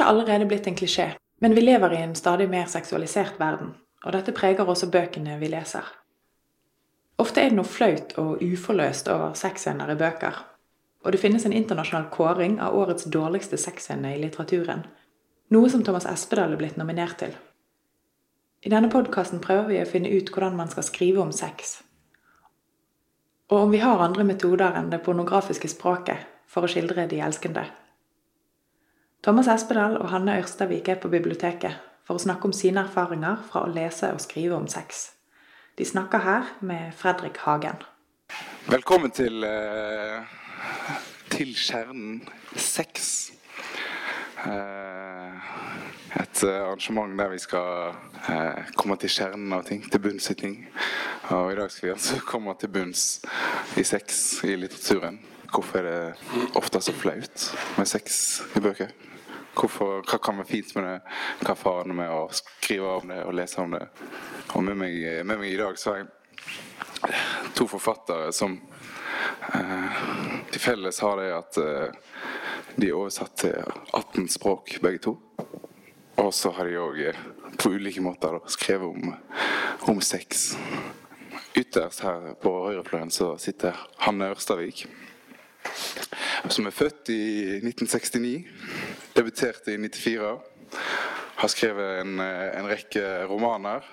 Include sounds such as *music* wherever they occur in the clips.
er allerede blitt en klisjé, men vi lever i en stadig mer seksualisert verden, og dette preger også bøkene vi leser. Ofte er det noe flaut og uforløst over sexscener i bøker, og det finnes en internasjonal kåring av årets dårligste sexscene i litteraturen, noe som Thomas Espedal er blitt nominert til. I denne podkasten prøver vi å finne ut hvordan man skal skrive om sex, og om vi har andre metoder enn det pornografiske språket for å skildre de elskende. Thomas Espedal og Hanne Ørstavik er på biblioteket for å snakke om sine erfaringer fra å lese og skrive om sex. De snakker her med Fredrik Hagen. Velkommen til, eh, til kjernen sex. Eh, et arrangement der vi skal eh, komme til kjernen av ting, til bunns i ting. Og i dag skal vi altså komme til bunns i sex i litteraturen. Hvorfor er det ofte så flaut med sex i bøker? Hvorfor, hva kan være fint med det? Hva er faren med å skrive om det og lese om det? Og med meg, med meg i dag så har jeg to forfattere som eh, til felles har det at eh, de er oversatt til 18 språk, begge to. Og så har de òg på ulike måter skrevet om, om sex. Ytterst her på høyrefløyen så sitter Hanne Ørstavik som er født i 1969. Debuterte i 94. Har skrevet en, en rekke romaner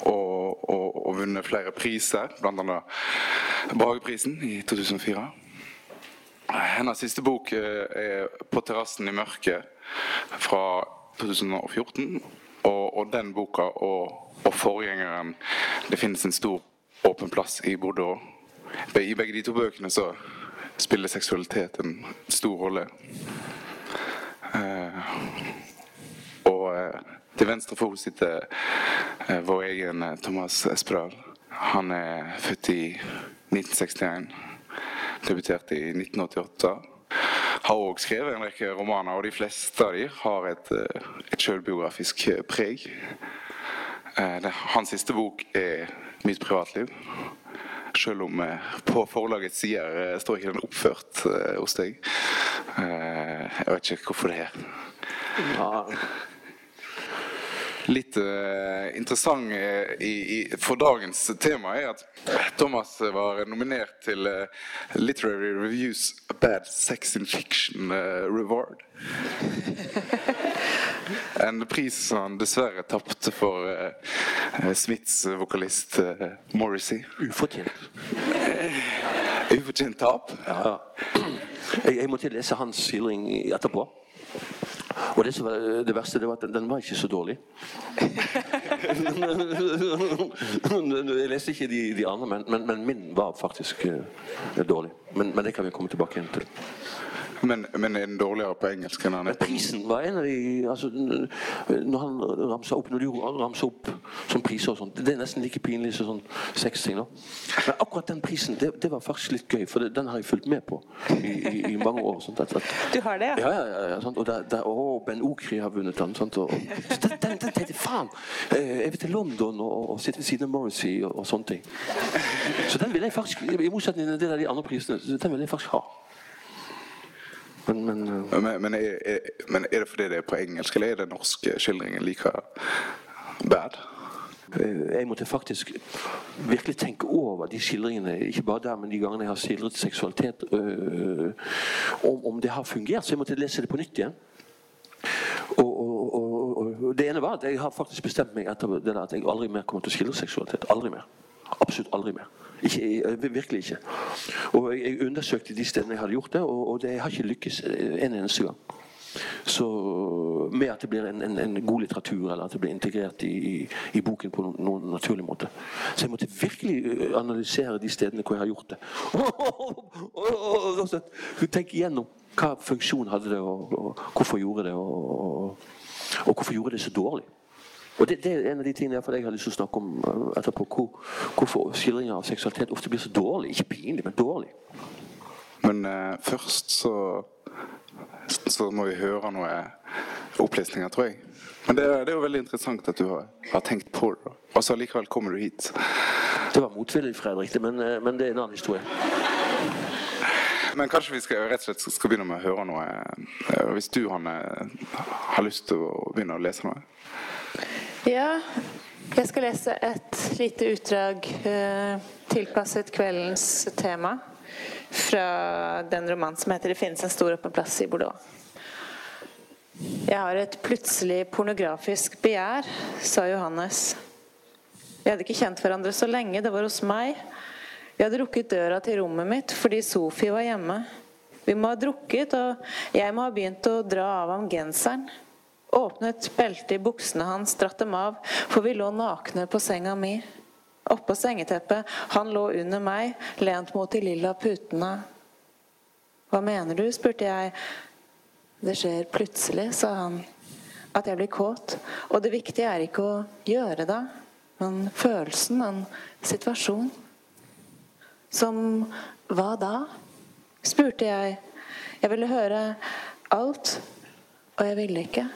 og, og, og, vunnet flere priser, bl.a. Brageprisen i 2004. Hennes siste bok er 'På terrassen i mørket' fra 2014. Og, og den boka og, forgjengeren 'Det finnes en stor åpen plass i Bordeaux'. I begge de to bøkene så spiller seksualitet en stor rolle. Eh, og eh, til venstre for henne sitter eh, vår egen eh, Thomas Espedal. Han er født i 1961. Debuterte i 1988. Har òg skrevet en rekke romaner, og de fleste av dem har et, eh, et selvbiografisk preg. Eh, det, hans siste bok er 'Mitt privatliv'. Selv om eh, på forlagets sider står ikke den oppført eh, hos deg. Eh, jeg vet ikke hvorfor det er. Ja. Litt uh, interessant i, i, for dagens tema er at Thomas var nominert til uh, Literary Reviews Bad Sex in Fiction uh, Reward. *laughs* En pris som han dessverre tapte for Smiths vokalist Morrissey. Ufortjent. Ufortjent tap? Ja. Jeg, jeg måtte lese hans skildring etterpå. Og det var det verste, det var at den, den var ikke så dårlig. jeg leste ikke de, de andre, men, men, men, min var faktisk uh, dårlig. Men, men, det kan vi komme tilbake igjen til. Men, men, er den dårligere på engelsk enn han er på Prisen var en av de altså, Når han ramsa opp Når de ramsa opp som priser og sånt, det er nesten like pinlig som sånn sexting. Men akkurat den prisen, det, det, var faktisk litt gøy, for det, den har jeg fulgt med på i, i, i mange år. Sånt, at, at, du har det, ja? Ja, ja. ja sånt, og der, der, å, Ben Okri har vunnet den. Sånt, og, så den, den, den tenkte faen! Eh, jeg vil til London og, og sitte ved siden av Morrissey og, og sånne ting. Så den vil jeg faktisk, i motsetning til de andre prisene, den vil jeg faktisk ha. Men, men, uh... men, men, er, er, er, det fordi det er på engelsk, eller er den norske skildringen like bad? Jeg måtte faktisk virkelig tenke over de skildringene, ikke bare der, men de gangene jeg har skildret seksualitet, øh, om, om, det har fungert. Så jeg måtte lese det på nytt igjen. Og, og, og, og det ene var at jeg har faktisk bestemt meg etter det der at jeg aldri mer kommer til å skildre seksualitet. Aldri mer. Absolutt aldri mer. Ikke, virkelig ikke. Og jeg undersøkte de stedene jeg hadde gjort det, og, og det har ikke lykkes en eneste gang. Så Med at det blir en, en, en, god litteratur, eller at det blir integrert i, i, i boken på noen, noen, naturlig måte. Så jeg måtte virkelig øh, analysere de stedene hvor jeg har gjort det. *laughs* Og tenke igjennom hva funksjon hadde det, og, og hvorfor gjorde det, og, og hvorfor gjorde det så dårlig. Og det, det, er en av de tingene jeg har lyst til å snakke om uh, etterpå. Hvor, hvorfor skildringer av seksualitet ofte blir så dårlig. Ikke pinlig, men dårlig. Men uh, først så, så må vi høre noe opplesninger, tror jeg. Men det, det, er jo veldig interessant at du har, har tenkt på det. Og så likevel kommer du hit. Det var motvillig, Fredrik, men, uh, men det er en annen historie. Men kanskje vi skal, rett og slett skal begynne med å høre noe. Eh, hvis du, Hanne, har lyst til å begynne å lese noe? Ja, jeg skal lese et lite utdrag eh, tilpasset kveldens tema fra den romanen som heter 'Det finnes en stor åpen plass i Bordeaux'. Jeg har et plutselig pornografisk begjær, sa Johannes. Vi hadde ikke kjent hverandre så lenge, det var hos meg. Vi hadde rukket døra til rommet mitt fordi Sofie var hjemme. Vi må ha drukket, og jeg må ha begynt å dra av ham genseren. Åpnet beltet i buksene hans, dratt dem av, for vi lå nakne på senga mi. Oppå sengeteppet. Han lå under meg, lent mot de lilla putene. Hva mener du? spurte jeg. Det skjer plutselig, sa han. At jeg blir kåt. Og det viktige er ikke å gjøre det, men følelsen, en situasjon. Som hva da? spurte jeg. Jeg ville høre alt, og jeg ville ikke.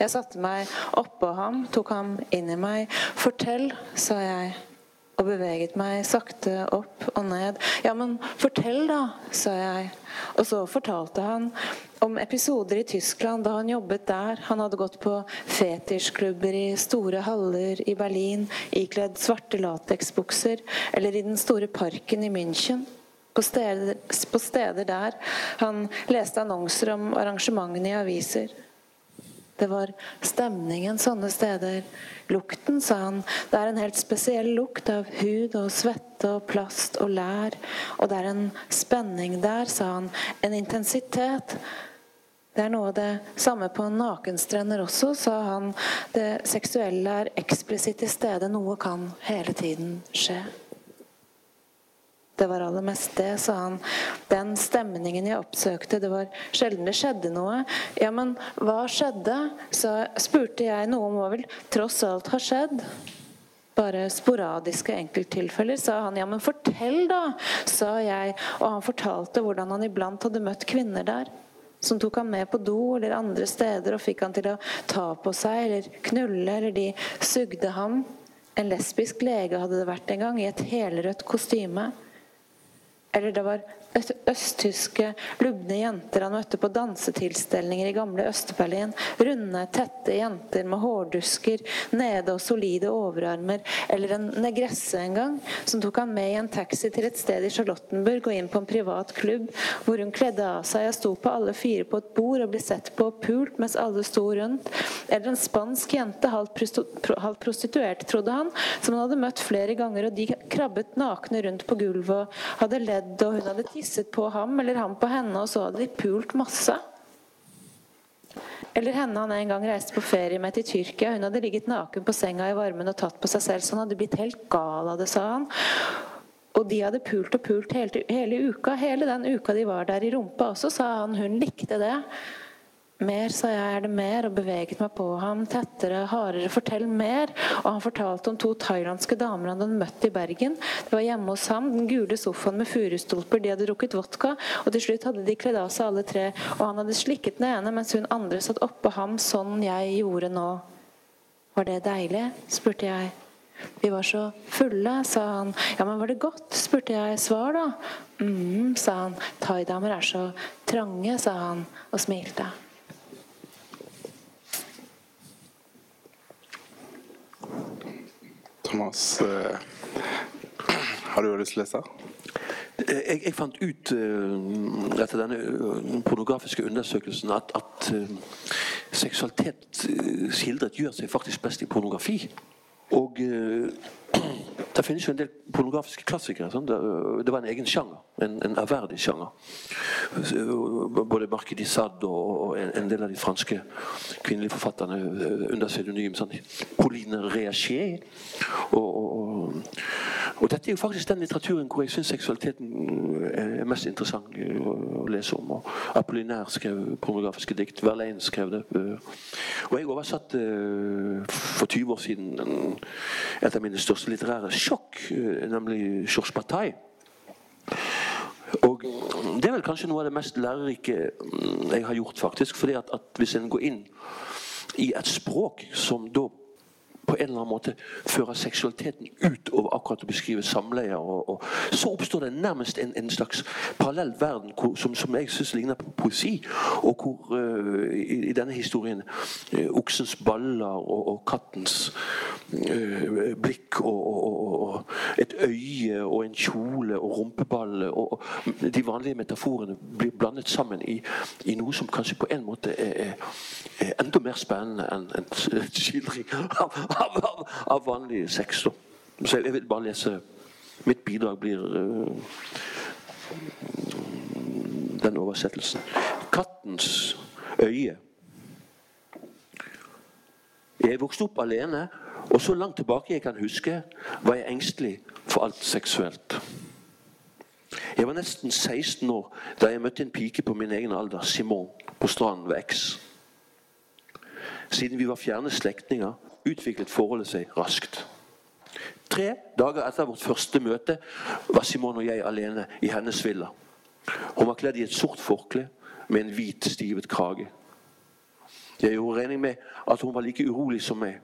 Jeg satte meg oppå ham, tok ham inn i meg. Fortell, sa jeg, og beveget meg sakte opp og ned. Ja, men fortell, da, sa jeg. Og så fortalte han om episoder i Tyskland da han jobbet der. Han hadde gått på fetisjklubber i store haller i Berlin ikledd svarte lateksbukser, eller i den store parken i München. På steder, på steder der han leste annonser om arrangementene i aviser. Det var stemningen sånne steder. Lukten, sa han. Det er en helt spesiell lukt av hud og svette og plast og lær. Og det er en spenning der, sa han. En intensitet. Det er noe av det samme på nakenstrender også, sa han. Det seksuelle er eksplisitt til stede. Noe kan hele tiden skje. Det var aller mest det, sa han. Den stemningen jeg oppsøkte. Det var sjelden det skjedde noe. Ja, men hva skjedde? Så spurte jeg. Noe må vel tross alt ha skjedd? Bare sporadiske enkelttilfeller, sa han. Ja, men fortell, da, sa jeg. Og han fortalte hvordan han iblant hadde møtt kvinner der. Som tok han med på do eller andre steder og fikk han til å ta på seg eller knulle, eller de sugde ham. En lesbisk lege hadde det vært en gang, i et helrødt kostyme. Eller det var østtyske lubne jenter han møtte på dansetilstelninger i gamle Øst-Berlin. Runde, tette jenter med hårdusker, nede og solide overarmer. Eller en negresse en gang, som tok han med i en taxi til et sted i Charlottenburg og inn på en privat klubb, hvor hun kledde av seg og sto på alle fire på et bord og ble sett på og pult mens alle sto rundt. Eller en spansk jente, halvt prostituert, trodde han, som han hadde møtt flere ganger, og de krabbet nakne rundt på gulvet og hadde ledd, og hun hadde tisset på ham eller ham på henne, og så hadde de pult masse. Eller henne han en gang reiste på ferie med til Tyrkia. Hun hadde ligget naken på senga i varmen og tatt på seg selv, så han hadde blitt helt gal av det, sa han. Og de hadde pult og pult hele, hele uka. Hele den uka de var der i rumpa også, sa han. Hun likte det. Mer, sa jeg, er det mer, og beveget meg på ham tettere, hardere. Fortell mer. Og han fortalte om to thailandske damer han hadde møtt i Bergen. Det var hjemme hos ham, den gule sofaen med furustolper, de hadde drukket vodka, og til slutt hadde de kledd av seg alle tre, og han hadde slikket den ene, mens hun andre satt oppå ham, sånn jeg gjorde nå. Var det deilig? spurte jeg. Vi var så fulle, sa han. Ja, men var det godt? spurte jeg. Svar, da. mm, sa han. Thaidamer er så trange, sa han og smilte. Thomas, uh, *clears throat* har du lyst til å lese? Jeg, jeg, fant ut uh, etter denne pornografiske undersøkelsen at, at uh, seksualitet skildret gjør seg faktisk best i pornografi. Og det finnes jo en del pornografiske klassikere. Sånn. Det, var en egen sjanger. En, en ærverdig sjanger. Både Marquis de Sade og, en, en, del av de franske kvinnelige forfatterne under pseudonym. Sånn. Pauline Reaché. Og, og, og, dette er jo faktisk den litteraturen hvor jeg syns seksualiteten er mest interessant å lese om. Og Apollinaire skrev pornografiske dikt. Verlaine skrev det. Og jeg oversatte for 20 år siden et av mine største litterære sjokk, eh, nemlig Sjors Bataille. Og Det er vel kanskje noe av det mest lærerike mm, jeg har gjort. faktisk, fordi at, at Hvis en går inn i et språk som da på en eller annen måte fører seksualiteten utover akkurat å beskrive samleie. Og, og, så oppstår det nærmest en, en slags parallell verden hvor, som, som, jeg syns ligner på poesi. Og hvor uh, i, i, denne historien uh, oksens baller og, og kattens uh, blikk og, og, et øye og en kjole og rumpeball og, de vanlige metaforene blir blandet sammen i, i noe som kanskje på en måte er, er enda mer spennende enn en skildring av, av, av, av vanlig sex. Så jeg vil bare lese Mitt bidrag blir uh, den oversettelsen. Kattens øye. Jeg vokste opp alene, og så langt tilbake jeg kan huske, var jeg engstelig for alt seksuelt. Jeg var nesten 16 år da jeg møtte en pike på min egen alder, Simon, på stranden ved X. Siden vi var fjerne slektninger, utviklet forholdet seg raskt. Tre dager etter vårt første møte var Simon og jeg alene i hennes villa. Hun var kledd i et sort forkle med en hvit, stivet krage. Jeg gjorde regning med at hun var like urolig som meg.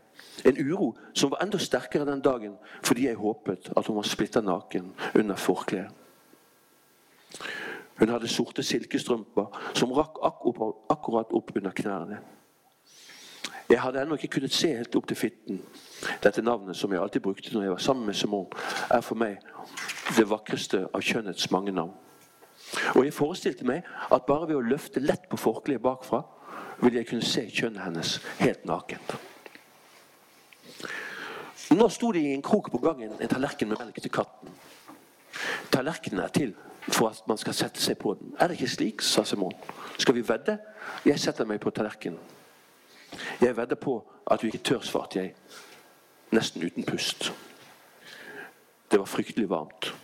En uro som var enda sterkere den dagen fordi jeg håpet at hun var splitter naken under forkleet. Hun hadde sorte silkestrømper som rakk akkurat opp under knærne. Jeg hadde ennå ikke kunnet se helt opp til fitten. Dette navnet, som jeg alltid brukte når jeg var sammen med Simon, er for meg det vakreste av kjønnets mange navn. Og jeg forestilte meg at bare ved å løfte lett på forkleet bakfra, ville jeg kunne se kjønnet hennes helt nakent. Nå sto det i en krok på gangen en tallerken med melk til katten. Tallerkenen er til for at man skal sette seg på den. Er det ikke slik? sa Simon. Skal vi vedde? Jeg setter meg på tallerkenen. Jeg vedder på at du ikke tør, svarte jeg, nesten uten pust. Det var fryktelig varmt.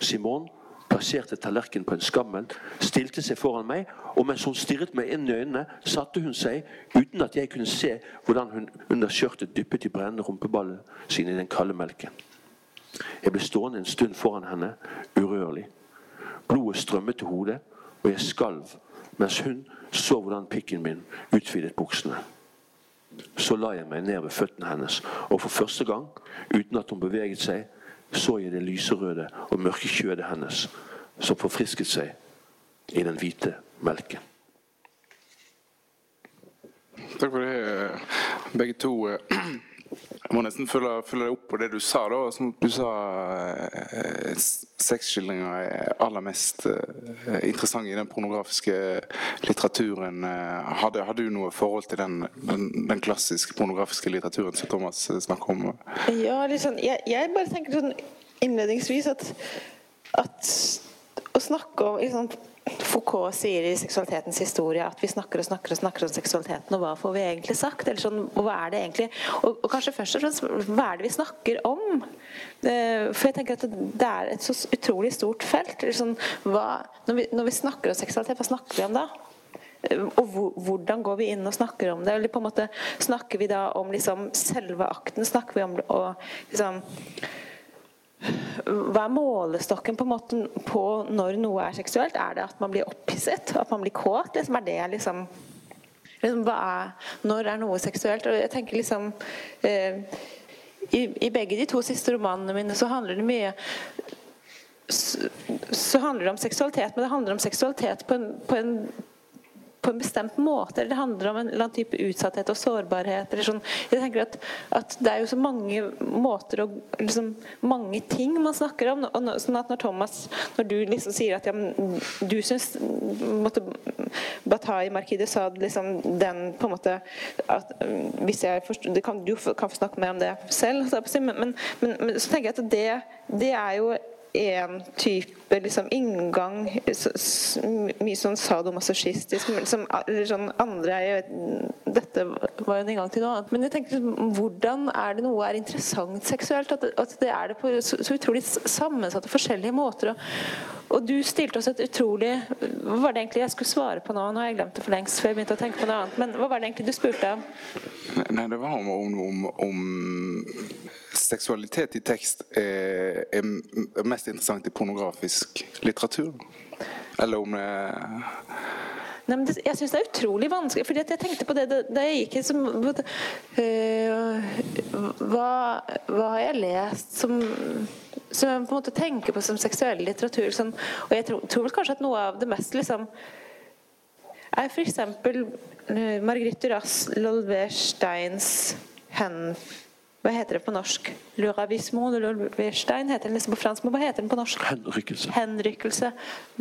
Simon plasserte tallerkenen på en skammel, stilte seg foran meg, og mens hun stirret meg inn i øynene, satte hun seg, uten at jeg kunne se hvordan hun under skjørtet dyppet de brennende rumpeballene sine i den kalde melken. Jeg ble stående en stund foran henne, urørlig. Blodet strømmet til hodet, og jeg skalv mens hun så hvordan pikken min utvidet buksene. Så la jeg meg ned ved føttene hennes, og for første gang, uten at hun beveget seg, så jeg det lyserøde og mørke kjødet hennes som forfrisket seg i den hvite melken. Takk for det, begge to. Jeg må nesten følge, følge deg opp på det du sa. da, som Du sa eh, sexskildringer er aller mest eh, interessante i den pornografiske litteraturen. Eh, hadde, hadde, du noe forhold til den, den, den, klassiske pornografiske litteraturen som Thomas eh, snakker om? Ja, liksom, jeg, jeg bare tenker sånn innledningsvis at, at å snakke om liksom, Foucault sier i 'Seksualitetens historie' at vi snakker og snakker og snakker om seksualiteten, og hva får vi egentlig sagt? Eller sånn, hva er det egentlig? Og, og, kanskje først og fremst, hva er det vi snakker om? Eh, for jeg tenker at det er et så utrolig stort felt. Sånn, hva, når, vi, når, vi, snakker om seksualitet, hva snakker vi om da? Eh, og hvordan går vi inn og snakker om det? Eller på en måte Snakker vi da om liksom selve akten? Snakker vi om å liksom hva er målestokken på, måten, på, når noe er seksuelt? Er det at man blir opphisset? At man blir kåt? Liksom, er det liksom, liksom er, Når er noe seksuelt? Og jeg tenker liksom eh, i, i, begge de to siste romanene mine så handler det mye så, så handler det om seksualitet, men det handler om seksualitet på en, på en på en bestemt måte. eller Det handler om en eller annen type utsatthet og sårbarhet. eller sånn. Jeg tenker at, at Det er jo så mange måter og liksom, mange ting man snakker om. og sånn at Når Thomas, når du liksom sier at ja, du syns Bataille Marquis sa liksom, den på en måte at, hvis jeg forstår, kan, Du kan få snakke mer om det selv, men, men, men så tenker jeg at det, det er jo en type liksom, inngang Mye sånn sadomasochistisk. Liksom, sånn andre jeg, Dette var jo en inngang til noe annet. Men jeg tenker, hvordan er det noe er interessant seksuelt? At, at det er det på så, så utrolig sammensatte forskjellige måter. Og, og, du stilte oss et utrolig Hva var det egentlig jeg skulle svare på nå? Nå har jeg glemt det for lengst, før jeg begynte å tenke på noe annet. Men hva var det egentlig du spurte om? Nei, det var om, om, om seksualitet i tekst er, er, mest interessant i pornografisk litteratur? Eller om det Nei, det, jeg syns det er utrolig vanskelig. fordi jeg tenkte på det da jeg gikk som, uh, hva, hva, har jeg lest som, som jeg på en måte tenker på som seksuell litteratur? Sånn, og jeg tror, tror, vel kanskje at noe av det mest liksom er f.eks. Uh, Margrethe Duras Lolver-Steins hen hva heter det på norsk? Luravissimo Lulverstein heter den liksom på fransk, men hva heter den på norsk? Henrykkelse. Henrykkelse.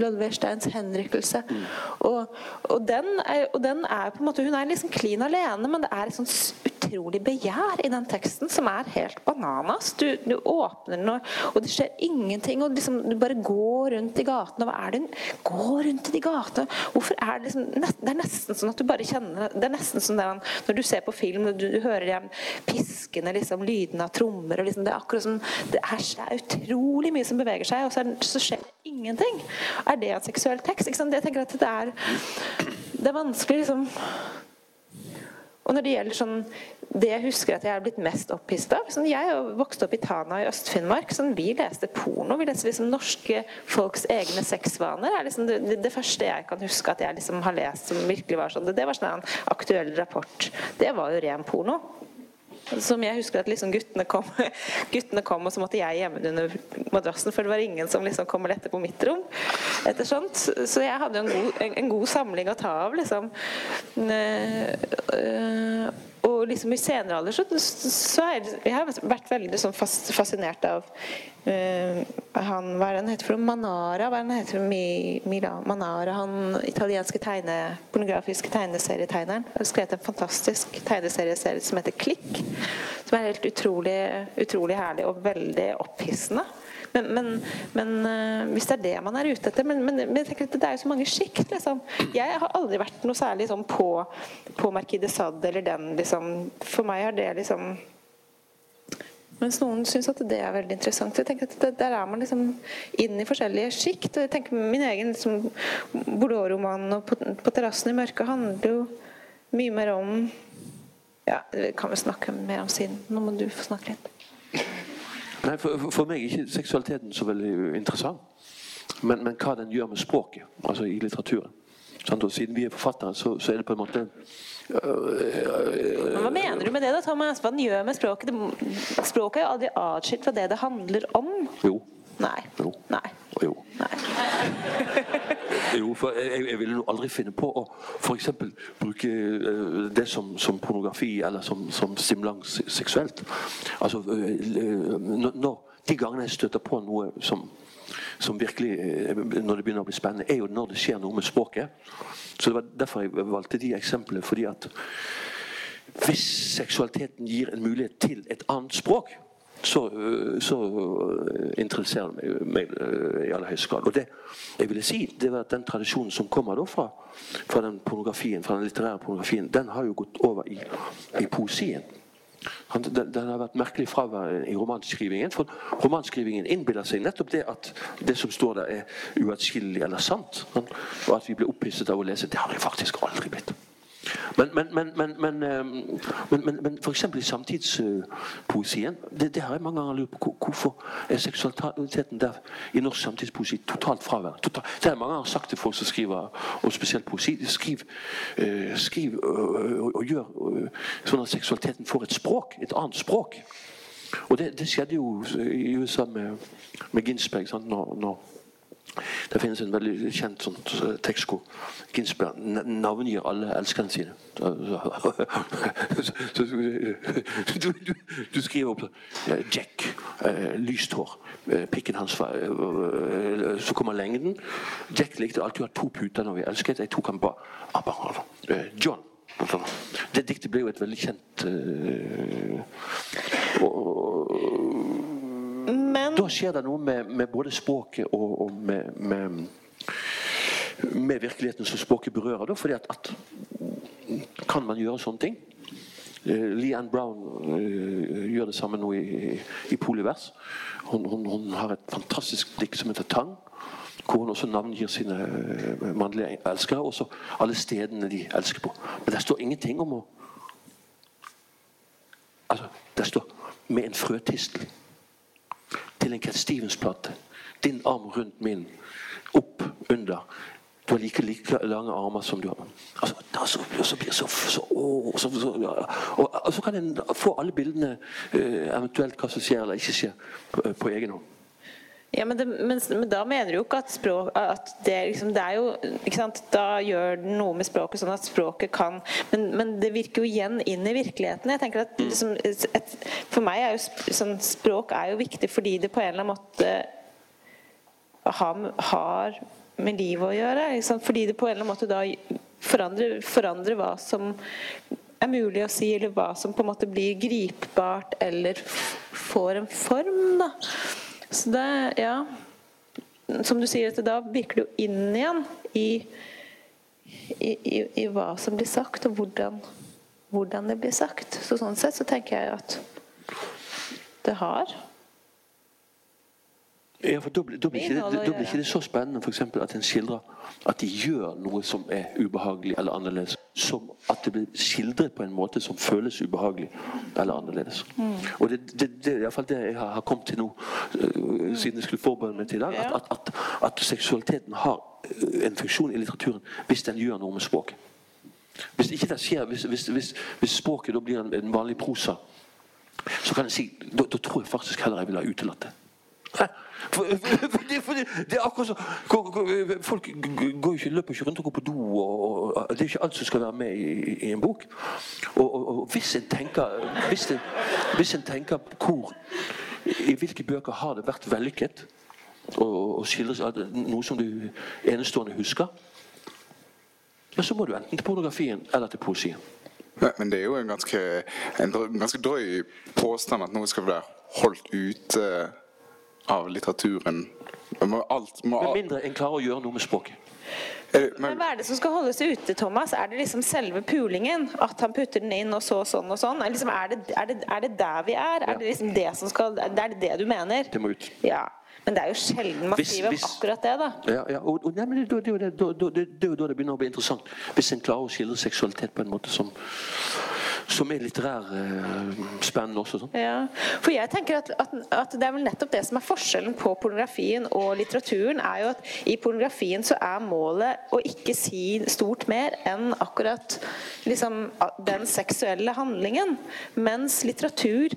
Lulversteins henrykkelse. Mm. Og, og, den er, og, den er, på en måte Hun er liksom klin alene, men det er et sånt utrolig begjær i den teksten som er helt bananas. Du, du åpner den, og, det skjer ingenting. og liksom, Du bare går rundt i gatene. Hva er det går rundt i de gatene? Hvorfor er det liksom Det er nesten sånn at du bare kjenner Det er nesten sånn der, når du ser på film, du, du hører de piskende liksom lydene av trommer. og liksom, det, er akkurat som, det er, det er utrolig mye som beveger seg, og så, er, så, skjer det ingenting. Er det en seksuell tekst? Jeg tenker at det er, det er vanskelig liksom og når det gjelder sånn, det jeg husker at jeg er blitt mest opphisset av sånn, Jeg vokste opp i Tana i Øst-Finnmark. Sånn, vi leste porno. Vi leste liksom norske folks egne sexvaner. er liksom det, det, første jeg kan huske at jeg liksom har lest som virkelig var sånn. Det, det var sånn en aktuell rapport. Det var jo ren porno. Som jeg husker at liksom guttene, kom, *laughs* guttene kom, og så måtte jeg gjemme det under madrassen, for det var ingen som liksom kom og lette på mitt rom. Etter sånt. Så jeg hadde en god, en, en god samling å ta av. liksom. Uh, og liksom i senere alder så, så er jeg har vært veldig sånn fascinert av uh, han, Hva er det han heter for Manara? Hva er det han heter Mi, Mila, Manara, han italienske tegne, pornografiske tegneserietegneren. Har skrevet en fantastisk tegneserieserie som heter Klikk. Som er helt utrolig, utrolig herlig og veldig opphissende. Men, men, men, eh, hvis det er det man er ute etter Men, men jeg tenker at det er jo så mange sjikt. Liksom. Jeg har aldri vært noe særlig sånn på, på Marquis de Sade eller den. Liksom. For meg har det liksom mens noen syns at det er veldig interessant. Jeg tenker at Der er man liksom inn i forskjellige sjikt. Jeg tenker Min egen liksom, Bordeaux-roman og på, på terrassen i mørket handler jo mye mer om Ja, Det kan vi snakke mer om siden. Nå må du få snakke litt. Nei, for, for, meg er ikke seksualiteten så veldig interessant. Men, men hva den gjør med språket, altså i litteraturen. Og siden vi er forfattere, så, så, er det på en måte men Hva mener du med det, da, Thomas? Hva den gjør med språket? språket er jo aldri atskilt fra det det handler om. Jo. Nei. Jo. Nei. Jo. Jo, for jeg, jeg ville aldri finne på å f.eks. bruke uh, det som, som, pornografi eller som, som stimulans seksuelt. Altså, uh, når, De gangene jeg støter på noe som, som virkelig Når det begynner å bli spennende, er jo når det skjer noe med språket. Så det var derfor jeg valgte de eksemplene. fordi at hvis seksualiteten gir en mulighet til et annet språk så, så øh, interesserer det meg, øh, i aller høyeste grad. Og det jeg ville si, det var at den tradisjonen som kommer fra, fra, den pornografien, fra den litterære pornografien, den har jo gått over i, i poesien. Den, den, har vært merkelig fraværende i romanskrivingen. For romanskrivingen innbiller seg nettopp det at det som står der, er uatskillelig eller sant. Og at vi blir opphisset av å lese. Det har jeg faktisk aldri blitt. Men, men, ehm, f.eks. i samtidspoesien det, det, har jeg mange ganger lurt på. Hvorfor er seksualiteten der i norsk samtidspoesi totalt fraværende? Total. Det har jeg mange ganger sagt til folk som skriver, og spesielt poesi. Skriv, uh, skriv uh, og, og, gjør uh, sånn at seksualiteten får et språk. Et annet språk. Og det, det skjedde jo i USA med, med Ginsberg. Sant? Når, når det finnes en veldig kjent sånn tekst hvor Ginsberg navngir alle elskerne sine. Du, du, du skriver opp Jack, eh, lyst hår, eh, pikken hans var Så kommer lengden. Jack likte alltid å ha to puter når vi elsket. Jeg tok han bare John. Det diktet ble jo et veldig kjent og, men Da skjer det noe med, med både språket og, og med, med, med, virkeligheten som språket berører. Da, fordi at, at, Kan man gjøre sånne ting? Uh, Leanne Brown uh, gjør det samme nå i, i Polivers. Hun, hun, hun, har et fantastisk dikt som heter 'Tang'. Hvor hun også navngir sine uh, mannlige elskere. Og så alle stedene de elsker på. Men det står ingenting om å Altså, det står med en frøtistel til en Cat Stevens-plate. Din arm rundt min, opp under. du har like, like lange armer som du har. Altså, da, så, blir så, så, så, så ja. og, og, så kan en få alle bildene, eh, eventuelt hva som skjer eller ikke skjer, på, på egen hånd. Ja, men, det, men, men, da mener du jo ikke at språk at det, liksom, det er jo ikke sant, Da gjør den noe med språket sånn at språket kan men, men, det virker jo igjen inn i virkeligheten. jeg tenker at liksom, et, For meg er jo sånn, språk er jo viktig fordi det på en eller annen måte har, har med livet å gjøre. Fordi det på en eller annen måte da forandrer, forandrer hva som er mulig å si, eller hva som på en måte blir gripbart eller får en form. da. Så det, ja Som du sier, da virker det jo inn igjen i, i, i, i hva som blir sagt, og hvordan, hvordan, det blir sagt. Så sånn sett så tenker jeg at det har ja, for Da, blir, ikke ikke det så spennende for eksempel, at en skildrer at de gjør noe som er ubehagelig eller annerledes. Som at det blir skildret på en måte som føles ubehagelig eller annerledes. Mm. Og Det, det, det er iallfall det jeg har, kommet til nå, uh, siden jeg skulle forberede meg til i dag. At, at, at, at, seksualiteten har øh, en funksjon i litteraturen hvis den gjør noe med språket. Hvis ikke det skjer, hvis, hvis, hvis, hvis språket da blir en, en vanlig prosa, så kan jeg si, da, da tror jeg faktisk heller jeg ville ha utelatt det. For, for, for det, er akkurat så Folk går ikke, løper ikke rundt og går på do. Og, og, det er ikke alt som skal være med i, i en bok. Og, og, hvis en tenker hvis en, hvis en tenker hvor I hvilke bøker har det vært vellykket å skildre noe som du enestående husker, ja, så må du enten til pornografien eller til poesien. Men det er jo en ganske, en ganske drøy påstand at noe skal være holdt ute av litteraturen. Må alt, må Med mindre en klarer å gjøre noe med språket. Men hva er det som skal holdes ute, Thomas? Er det liksom selve pulingen? At han putter den inn, og så sånn og sånn? Er, liksom, er, det, er, det, er det, der vi er? Er det liksom det som skal Er det det du mener? Det må ut. Ja. Men det er jo sjelden man skriver om akkurat det, da. Ja, ja. Og, og, nei, det, det, det, det, er jo da det begynner å bli interessant. Hvis en klarer å skille seksualitet på en måte som som er litterær eh, også. Sånn. Ja, for jeg tenker at, at, at, Det er vel nettopp det som er forskjellen på pornografien og litteraturen. er jo at I pornografien så er målet å ikke si stort mer enn akkurat liksom, den seksuelle handlingen. Mens litteratur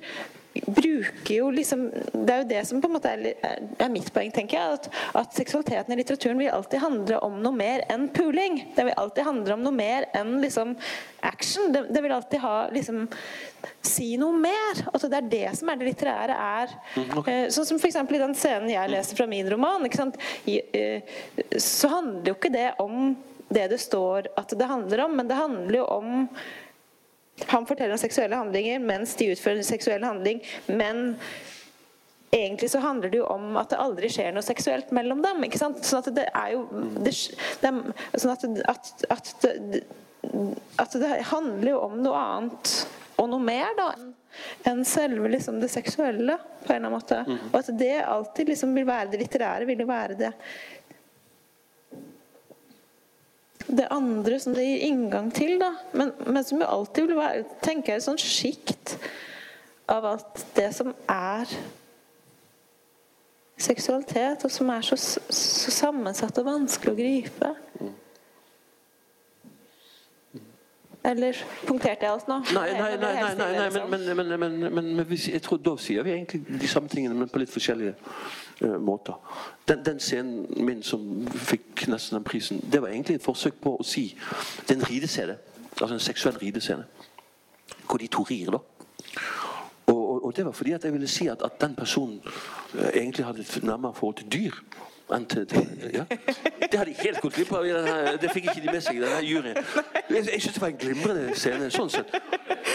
bruker jo liksom Det er jo det som på en måte er, er mitt poeng, tenker jeg. At, at, seksualiteten i litteraturen vil alltid handle om noe mer enn puling. Det vil alltid handle om noe mer enn liksom action. Det, det vil alltid ha liksom si noe mer. Altså det er det som er det litterære er. Mm, okay. Eh, sånn som f.eks. i den scenen jeg leser fra min roman. I, sant så handler jo ikke det om det det står at det handler om, men det handler jo om han forteller om seksuelle handlinger mens de utfører en seksuell handling. Men egentlig så handler det jo om at det aldri skjer noe seksuelt mellom dem. ikke sant? Sånn at det er jo det, det, Sånn at, at, at, det, at, det, handler jo om noe annet og noe mer da enn selve liksom, det seksuelle. på en eller annen måte. Mm. Og at det alltid liksom vil være det litterære, vil jo være det det andre som det gir inngang til, da. Men, men som jo alltid vil være tenker jeg, et sånt sjikt av alt det som er seksualitet, og som er så, så sammensatt og vanskelig å gripe. Eller punkterte jeg alt nå? Nei, nei, nei, nei, nei, nei men, men, men, men, jeg tror da sier vi egentlig de samme tingene, men på litt forskjellige måter. Den, den, scenen min som fikk nesten den prisen, det var egentlig et forsøk på å si Det er en ridescene. Altså en seksuell ridescene. Hvor de to rir, da. Og, og, og, det var fordi at jeg ville si at, at den personen uh, egentlig hadde et nærmere forhold til dyr ja. Det hadde de helt gått glipp av. Det fikk ikke de med seg i denne juryen. Jeg, jeg syns det var en glimrende scene. sånn sett.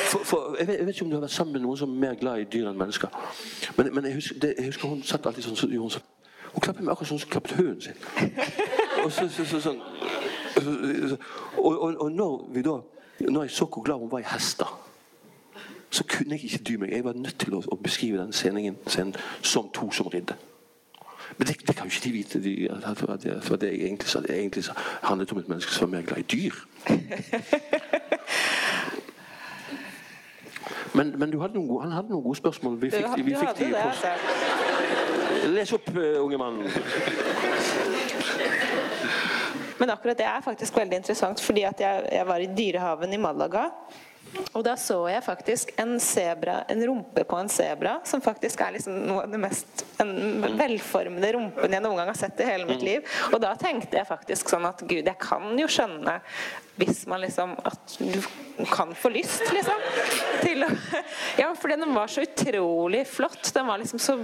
For, for, jeg, vet, jeg, vet, ikke om du har vært sammen med noen som er mer glad i dyr enn mennesker. Men, men jeg, husker, det, jeg, husker, hun satt alltid sånn så, hun, så, hun klappet meg akkurat sånn som hun klappet hunden sin. Og, så, så, sånn, og, og, og når, da, når jeg så hvor glad hun var i hester så kunne jeg ikke dy meg. Jeg var nødt til å, å beskrive den scenen, scenen som to som ridde. Men det, det, kan jo ikke de vite. De, at, at, at, at det egentlig, så, egentlig så handlet om et menneske som var mer glad i dyr. *laughs* Men, men hadde noen, han hadde noen gode spørsmål. Vi fikk, vi fikk de på Les opp, uh, unge mann. Men akkurat det er faktisk veldig interessant, fordi at jeg, jeg var i Dyrehaven i Malaga. Og da så jeg faktisk en sebra, en rumpe på en sebra, som faktisk er liksom noe av det mest en velformede rumpen jeg noen gang har sett i hele mitt liv. Og da tenkte jeg faktisk sånn at gud, jeg kan jo skjønne hvis man liksom At du kan få lyst, liksom. Til å Ja, fordi den var så utrolig flott. Den var liksom så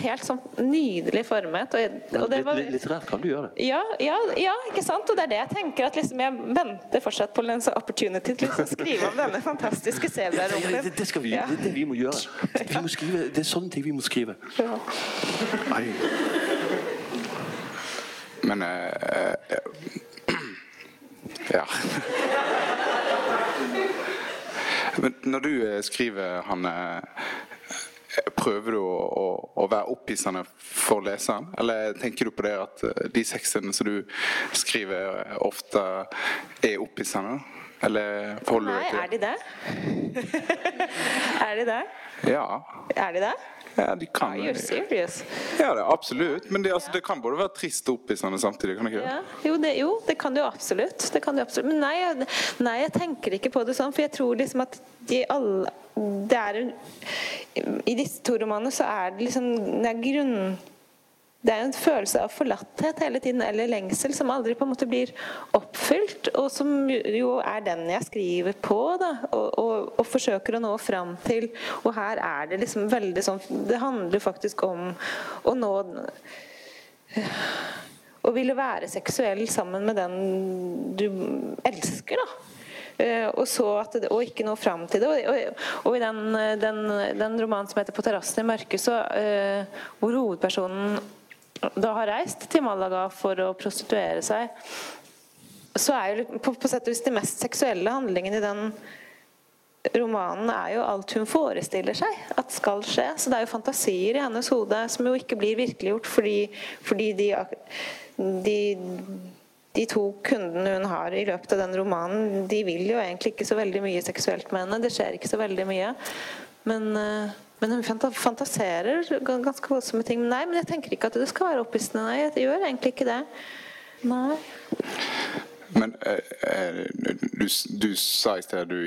helt sånn nydelig formet. Og, og det var, Litterært kan du gjøre det. ja, ja, ja, ikke sant? Og det er det jeg tenker at liksom Jeg venter fortsatt på en sånn opportunity til liksom å skrive om denne fantastiske Ja, ja, det, det skal vi, Ja. det er det vi må gjøre. Vi må skrive, det er sånne ting vi må skrive. Ja. Nei. Men eh, eh, Ja. *laughs* Men når du eh, skriver, Hanne, eh, prøver du å, å, å være opphissende for leseren? Eller tenker du på det at eh, de sexene som du skriver, ofte er opphissende? Eller forholder du Nei, deg er til det? de det? *laughs* *laughs* er de det? Ja. Er de det? Ja, de kan Are you serious? Ja, det er absolutt. Men det, altså, det kan både være trist og opphissende samtidig. kan det ikke? Ja, jo, det, jo, det kan det jo absolutt. Det kan det absolutt. Men nei, jeg- nei, jeg tenker ikke på det sånn, for jeg tror liksom at de alle det er I disse to romanene så er det liksom det er grunn det er en følelse av forlatthet hele tiden, eller lengsel, som aldri på en måte blir oppfylt. Og som jo er den jeg skriver på, da, og, og, og forsøker å nå fram til. Og her er det liksom veldig sånn Det handler faktisk om å nå å ville være seksuell sammen med den du elsker, da. Eh, og det, og ikke nå fram til det. Og, og, og i den, den, den romanen som heter 'På terrassen i mørket', så, uh, hvor hovedpersonen da har reist til Malaga for å prostituere seg, så er jo på, på sett og vis de mest seksuelle handlingene i den romanen er jo alt hun forestiller seg at skal skje. Så det er jo fantasier i hennes hode som jo ikke blir virkeliggjort fordi, fordi de, de, de to kundene hun har i løpet av den romanen, de vil jo egentlig ikke så veldig mye seksuelt med henne. Det skjer ikke så veldig mye. Men, eh, men hun fantaserer ganske voldsomme ting. Nei, men jeg tenker ikke at det skal være opphissende. Nei, jeg gjør egentlig ikke det. Nei. Men eh, eh, du, du sa i sted at du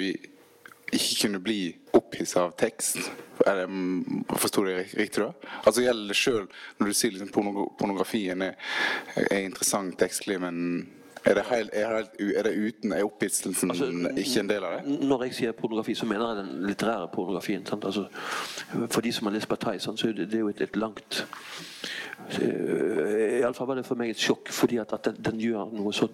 ikke kunne bli opphisset av tekst. Det, mm, Forsto jeg rik- riktig da? Altså Gjelder det sjøl når du sier liksom pornografien er, er interessant tekstlig, men er det, helt, er, det er det uten Er opphisselsen Altså, ikke en del av det? Når jeg sier pornografi, så mener jeg den litterære pornografien. Altså, for de som har lest sant, så er det, det er jo et, et langt uh, Iallfall var det for meg et sjokk, fordi at, at den, den gjør noe så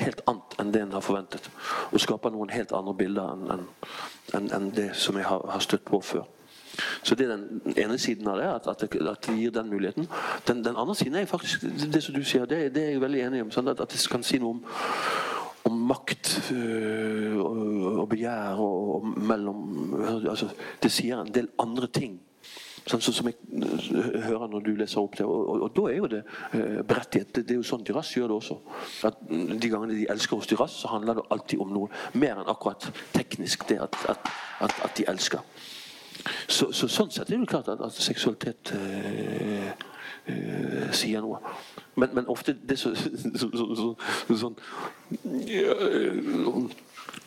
helt annet enn det en har forventet. Og skaper noen helt andre bilder enn- enn- enn det som jeg har, har støtt på før. Så det er den ene siden av det, at, at, det, at det gir den muligheten. Den, den andre siden er faktisk det, som du sier, det, det er jeg veldig enig om. Sånn At, at det kan si noe om om makt øh, og, begjær og, og mellom altså, Det sier en del andre ting. Sånn som jeg øh, hører når du leser opp det. Og, og, og da er jo det øh, berettiget. Det, det er jo sånn Dyras gjør det også. At De gangene de elsker hos Dyras, så handler det alltid om noe mer enn akkurat teknisk det at, at, at, at de elsker. Så, så sånn sett er det klart at, at seksualitet øh, øh, sier noe. Men, men ofte det så, så, så, så, sånn øh,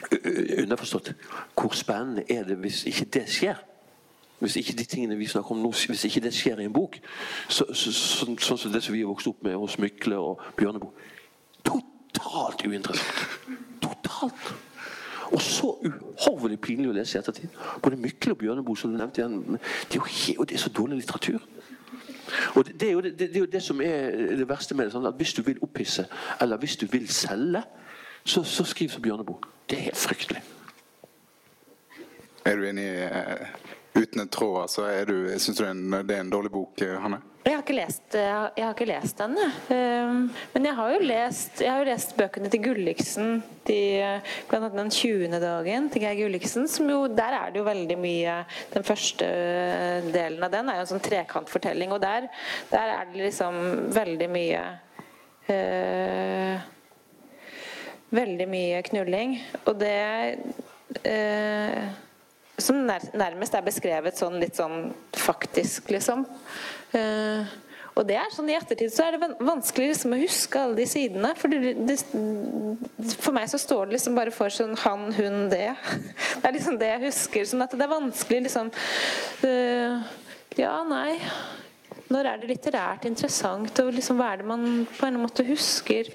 Underforstått hvor spennende er det hvis ikke det skjer? Hvis ikke de tingene vi snakker om nå, hvis ikke det skjer i en bok, så, så, sånn, sånn som det som vi har vokst opp med hos Mykle og Bjørneboe Totalt uinteressant. Totalt. Og så uhorvelig pinlig å lese i ettertid. Både Mykle og Bjørneboe, som du nevnte igjen, det er det er så dårlig litteratur. Og det, det, er det, det er jo det som er det verste med det. Sånn at hvis du vil opphisse, eller hvis du vil selge, så, så skriv som Bjørneboe. Det er helt fryktelig. Er du enig eh, uten en tråd? Altså, er du, Syns du det er en, dårlig bok, eh, Jeg har ikke lest, har, jeg har ikke lest den. Ehm, Men jeg har jo lest, jeg har jo lest bøkene til Gulliksen. De, blant annet 'Den 20. dagen' til Geir Gulliksen. Som jo, der er det jo veldig mye Den første delen av den er jo en sånn trekantfortelling. Og der, der er det liksom veldig mye øh, Veldig mye knulling. Og det øh, som nærmest er beskrevet sånn litt sånn faktisk, liksom. Eh, Og det er sånn I ettertid så er det vanskelig liksom å huske alle de sidene. For, det, det, for meg så står det liksom bare for sånn han, hun, det. Det er liksom det jeg husker. Sånn at det er vanskelig liksom uh, Ja, nei når er det litterært interessant, og liksom, hva er det man på en måte husker?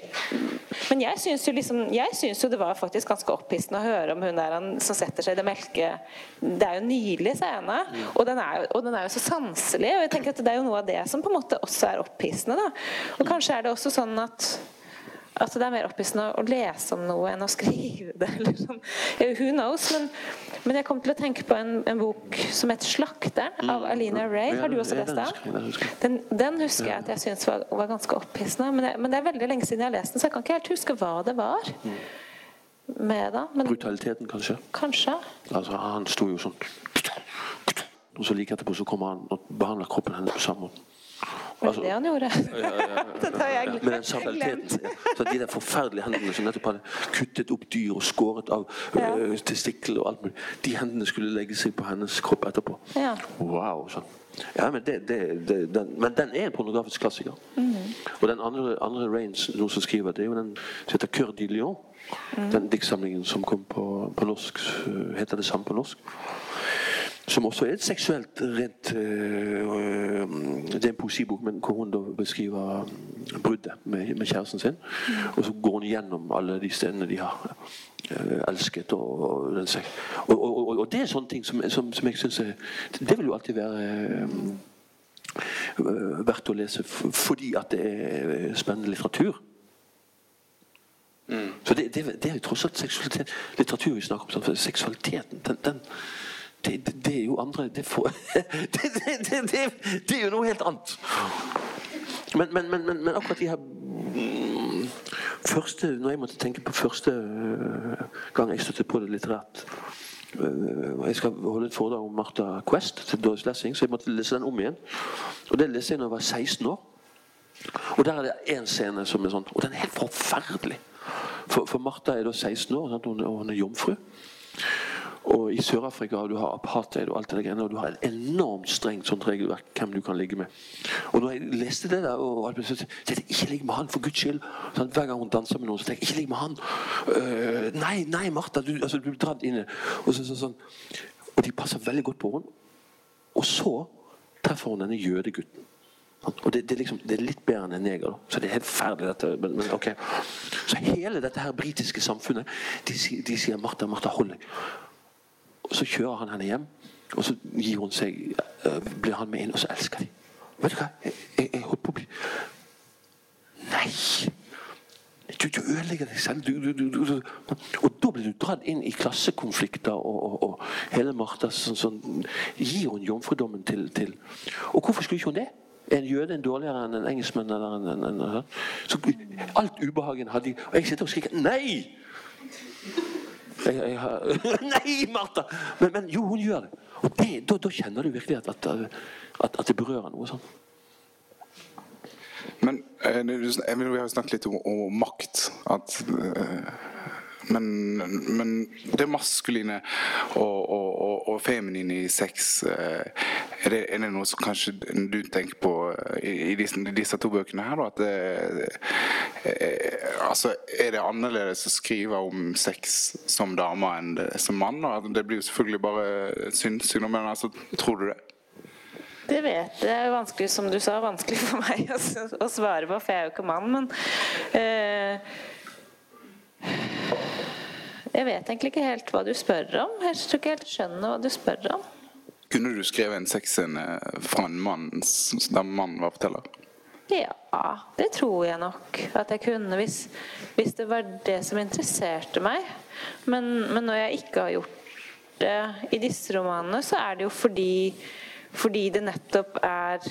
Men jeg syns jo, liksom, jo, det var faktisk ganske opphissende å høre om hun der han, som setter seg i det melke Det er jo en nydelig scene, og den, er, og den er jo så sanselig. Og jeg tenker at det er jo noe av det som på en måte også er opphissende. Da. Og kanskje er det også sånn at at det er mer opphissende å lese om noe enn å skrive det. Sånn. *laughs* Who knows? Men, men, jeg kom til å tenke på en, en bok som heter 'Slakteren' av mm. Alina Ray. Har du også lest den? Den, den husker jeg at jeg syntes var, var, ganske opphissende. Men, men, det er veldig lenge siden jeg har lest den, så jeg kan ikke helt huske hva det var. Mm. med da. Men, Brutaliteten, kanskje? Kanskje. Altså, han sto jo sånn Og så like etterpå så kommer han og behandler kroppen hennes på samme måte. Var det altså, det han gjorde? har *laughs* jeg glemt. Med den sabelteten. Så de der forferdelige hendene som nettopp hadde kuttet opp dyr og skåret av ja. uh, testikler og alt mulig, de hendene skulle legge seg på hennes kropp etterpå. Ja. Wow. sånn. Ja, men, det, det, det, den, men, den, er en pornografisk klassiker. Mm Og den andre, andre Rains noen som skriver, det er jo den som heter Cœur de Lion. Mm Den diktsamlingen som kom på, på norsk, heter det samme på norsk. Som også er et seksuelt rent øh, Det er en poesibok men hvor hun da beskriver bruddet med, med, kjæresten sin. Og så går hun gjennom alle de stedene de har øh, elsket. Og, og, og, og, det er sånne ting som, som, som jeg syns Det vil jo alltid være øh, verdt å lese fordi at det er spennende litteratur. Mm. Så det, det, det, er jo tross alt seksualitet. litteratur vi snakker om. Seksualiteten den, den det, det, er jo andre det, får, *laughs* det, er jo noe helt annet. Men, men, men, men akkurat de her mm, første, Når jeg måtte tenke på første øh, gang jeg støtte på det litterært øh, Jeg skal holde et foredrag om Martha Quest til Doris Lessing, så jeg måtte lese den om igjen. Og Det leste jeg da jeg var 16 år. Og Der er det én scene som er sånn Og den er helt forferdelig. For, for Martha er da 16 år, og hun er jomfru. Og I Sør-Afrika du har apartheid og alt det greiene, og du har et enormt strengt sånt regelverk hvem du kan ligge med. Og når jeg leste det der, og alt, så tenkte jeg ikke ligg med han, for guds skyld. Sånn, hver gang hun danser med noen, så tenker jeg ikke ligg med han. Uh, nei, nei, Martha, du, altså, du blir dratt inn og, så, så, sånn. og de passer veldig godt på henne. Og så treffer hun denne jødegutten. Og det, det, liksom, det, er litt bedre enn en neger. Så det er helt ferdig, dette. Men, men, okay. Så hele dette her britiske samfunnet de, de sier Martha, Martha, hold deg. Og Så kjører han henne hjem, og så gir hun seg, uh, blir han med inn, og så elsker de. Vet du hva? Jeg, jeg, jeg holdt på å bli Nei! Du, du ødelegger deg selv. Du, og da blir du dratt inn i klassekonflikter og, og, og hele Martha sånn, sånn, gir hun jomfrudommen til, til Og hvorfor skulle ikke hun det? Er en jøde en dårligere enn en engelskmann? En, en, en, så alt ubehagen hadde de Og jeg sitter og skriker Nei! Jeg, jeg *laughs* nei, Martha! Men, men, jo, hun gjør det. Og det, da, da, kjenner du virkelig at, at, at, at det berører noe sånn. Men eh, vi har jo snakket litt om, om makt. At uh, men, men, det maskuline og, og, og, og, feminine i sex eh, er det, er det, noe som kanskje du tenker på i, i disse, disse, to bøkene her? At det, er, altså, Er det annerledes å skrive om sex som dame enn som mann? Da? Det blir jo selvfølgelig bare synsing, men altså, tror du det? Det vet jeg. Det er vanskelig, som du sa, vanskelig for meg *laughs* å, svare på, for jeg er jo ikke mann. Men øh, jeg vet egentlig ikke helt hva du spør om. Jeg tror ikke helt skjønner hva du spør om. Kunne du skrevet en sexscene fra en mann der mannen var forteller? Ja, det tror jeg nok at jeg kunne, hvis, hvis det var det som interesserte meg. Men, men, når jeg ikke har gjort det i disse romanene, så er det jo fordi, fordi det nettopp er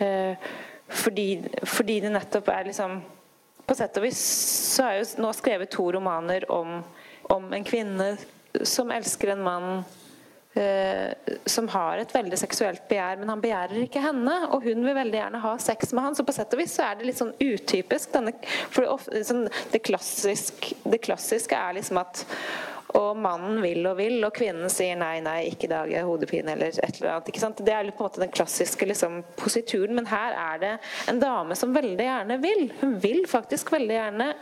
eh, fordi, fordi det nettopp er liksom På sett og vis så har jeg jo nå skrevet to romaner om om en kvinne som elsker en mann eh, som har et veldig seksuelt begjær, men han begjærer ikke henne. Og hun vil veldig gjerne ha sex med han, så på sett og vis så er det litt sånn utypisk. Denne, det, sånn, det, klassisk, det, klassiske er liksom at og mannen vil og vil, og kvinnen sier nei, nei, ikke i dag, hodepine eller et eller annet. ikke sant? Det er på en måte den klassiske liksom, posituren, men her er det en dame som veldig gjerne vil. Hun vil faktisk veldig gjerne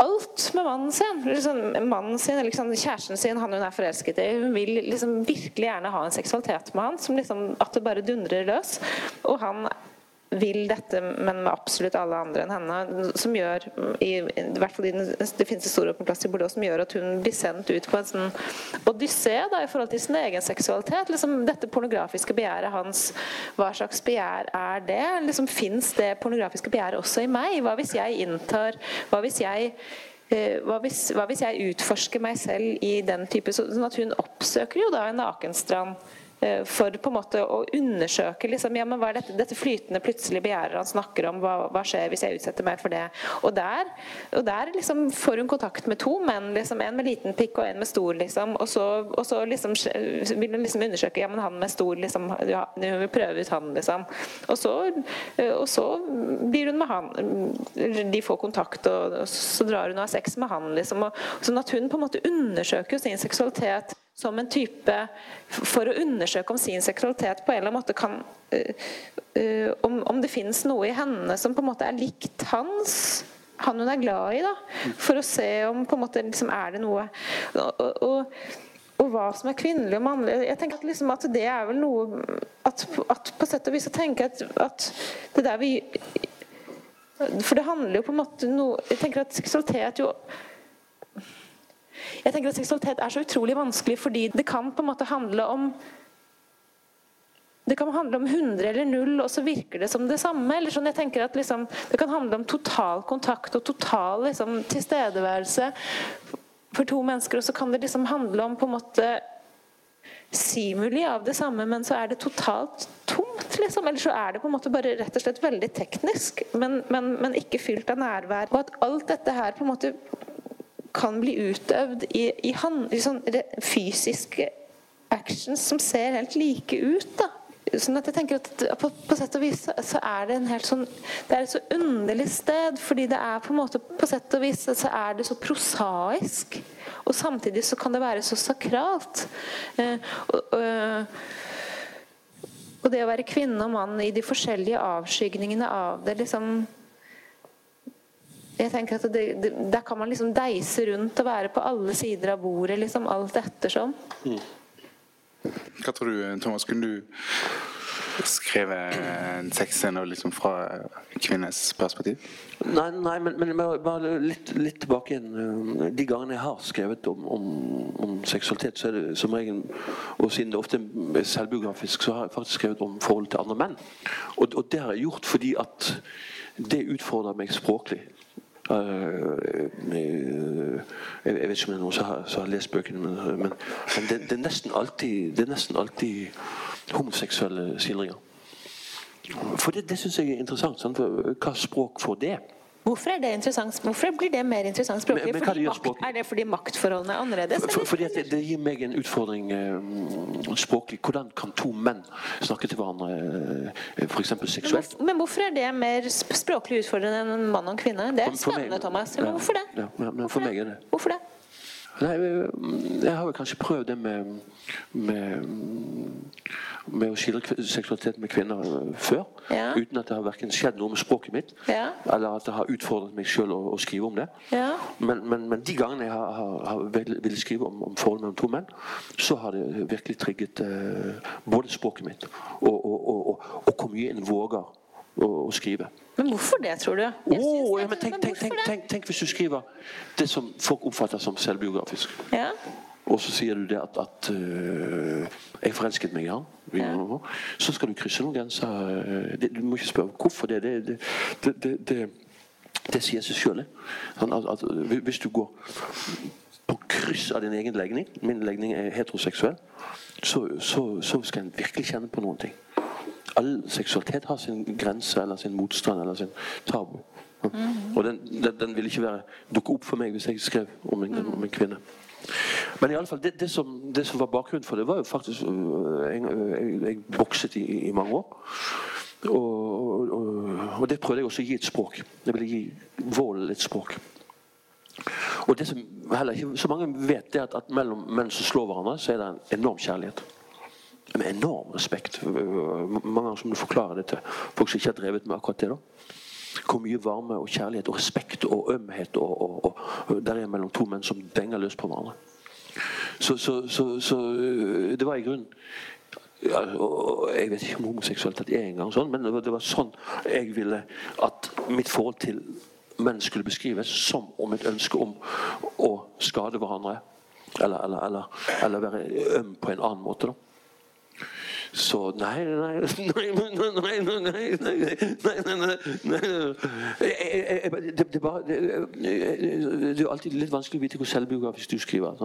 alt med mannen sin. Liksom, mannen sin liksom, kjæresten sin, han hun er forelsket i. Hun vil liksom virkelig gjerne ha en seksualitet med han, som liksom, at det bare dundrer løs. Og han vil dette, men med absolutt alle andre enn henne. Som gjør i, i hvert fall i Det finnes en stor åpen plass i Bordeaux som gjør at hun blir sendt ut på en sånn odyssé da, i forhold til sin egen seksualitet. Liksom, dette pornografiske begjæret hans, hva slags begjær er det? Liksom, Fins det pornografiske begjæret også i meg? Hva hvis jeg inntar Hva hvis jeg eh, hva hvis, hva hvis, jeg utforsker meg selv i den type Sånn at hun oppsøker jo da en nakenstrand for på en måte å undersøke liksom, ja, men hva er dette, dette flytende plutselig begjæret han snakker om. Hva, hva, skjer hvis jeg utsetter meg for det? Og der, og der liksom får hun kontakt med to menn. Liksom, en med liten pikk og en med stor. Liksom, og så, og så liksom, vil hun liksom undersøke ja, men han med stor liksom, ja, Hun vil prøve ut han, liksom. Og så, og så blir hun med han. De får kontakt, og, så drar hun og har sex med han. Liksom, og, sånn at hun på en måte undersøker sin seksualitet som en type For å undersøke om sin seksualitet på en eller annen måte kan uh, uh, om, om, det finnes noe i henne som på en måte er likt hans han hun er glad i, da. For å se om på en måte liksom, er det noe og, og, og hva som er kvinnelig og mannlig. Jeg tenker at, liksom, at det er vel noe at, at på sett og vis å tenke at, at det der vi For det handler jo på en måte noe Jeg tenker at seksualitet jo jeg tenker at Seksualitet er så utrolig vanskelig fordi det kan på en måte handle om det kan handle om 100 eller 0, og så virker det som det samme. eller sånn, jeg tenker at liksom, Det kan handle om total kontakt og total liksom, tilstedeværelse for to mennesker. Og så kan det liksom handle om på en måte simuli av det samme, men så er det totalt tomt. liksom, Eller så er det på en måte bare rett og slett veldig teknisk, men, men, men ikke fylt av nærvær. Og at alt dette her på en måte kan bli utøvd i, i, hand, i sånn fysiske actions som ser helt like ut. da. Sånn at jeg tenker at på, på, sett og vis så er det en helt sånn Det er et så underlig sted, fordi det er på en måte På sett og vis så er det så prosaisk. Og samtidig så kan det være så sakralt. Eh, og, og, og, det å være kvinne og mann i de forskjellige avskygningene av det liksom jeg tenker at det, det, Der kan man liksom deise rundt og være på alle sider av bordet, liksom alt ettersom. Mm. Hva tror du, Thomas? Kunne du skrevet en sexscene liksom fra kvinnes perspektiv? Nei, nei men, men bare litt, litt, tilbake igjen. De gangene jeg har skrevet om, om, om, seksualitet, så er det som regel Og siden det ofte er selvbiografisk, så har jeg faktisk skrevet om forholdet til andre menn. Og, og det har jeg gjort fordi at det utfordrer meg språklig. Eh, eh, jeg vet ikke om det er noen som har, har lest bøkene, men, men, men det, det, er nesten alltid, det er nesten alltid homoseksuelle skildringer. For det, det syns jeg er interessant. Sant? Hva språk får det? Hvorfor er det interessant? Hvorfor blir det mer interessant språklig? Men, men makt, er det fordi maktforholdene er annerledes? For, fordi det, gir meg en utfordring eh, språklig. Hvordan kan to menn snakke til hverandre eh, f.eks. seksuelt? Men, men, hvorfor er det mer språklig utfordrende enn en mann og en kvinne? Det er spennende, Thomas. Men hvorfor det? Ja, men, men for meg er det. Hvorfor det? Nei, jeg har jo kanskje prøvd det med, med, med å skildre seksualitet med kvinner øh, før. Ja. Uten at det har verken skjedd noe med språket mitt, ja. eller at det har utfordret meg sjøl å, å, skrive om det. Ja. Men, men, men, de gangene jeg har, har, har ville skrive om, om forholdet mellom to menn, så har det virkelig trigget eh, både språket mitt og, og, og, og hvor mye en våger å, å skrive. Men hvorfor det, tror du? Oh, ja, men tenk, tenk, tenk, tenk, hvis du skriver det som folk oppfatter som selvbiografisk. Ja. Og så sier du det at, at uh, 'jeg forelsket meg i han'. Ja. Så skal du krysse noen grenser. Det, du må ikke spørre hvorfor det. Det, det, det, det sier seg sjøl. Sånn hvis du går på kryss av din egen legning Min legning er heteroseksuell. Så, så, så skal en virkelig kjenne på noen ting all seksualitet har sin grense eller sin motstand eller sin tabu. Mm. Og den, den, den, vil ikke være dukke opp for meg hvis jeg skrev om en, om en kvinne. Men i alle fall, det, det, som, det, som, var bakgrunnen for det, var jo faktisk øh, Jeg, jeg, jeg bokset i, i, mange år. Og, og, og, det prøvde jeg også å gi et språk. Jeg ville gi vold et språk. Og det som heller ikke så mange vet, det er at, at mellom menn som slår hverandre, så er det en enorm kjærlighet. Med enorm respekt. Mange ganger som du forklarer det til folk som ikke har drevet med akkurat det. da hvor mye varme og kjærlighet og respekt og ømhet og, og, og, der er mellom to menn som denger løs på hverandre. Så, så, så, så øh, det var i grunnen ja, Jeg vet ikke om homoseksualitet er engang sånn, men det var, det var sånn jeg ville at mitt forhold til menn skulle beskrives som om et ønske om å skade hverandre. Eller, eller, eller, eller være øm på en annen måte. da så nei, nei, nei, nei, nei, nei, nei, nei, Det er alltid litt vanskelig å vite hvor selvbiografisk du skriver.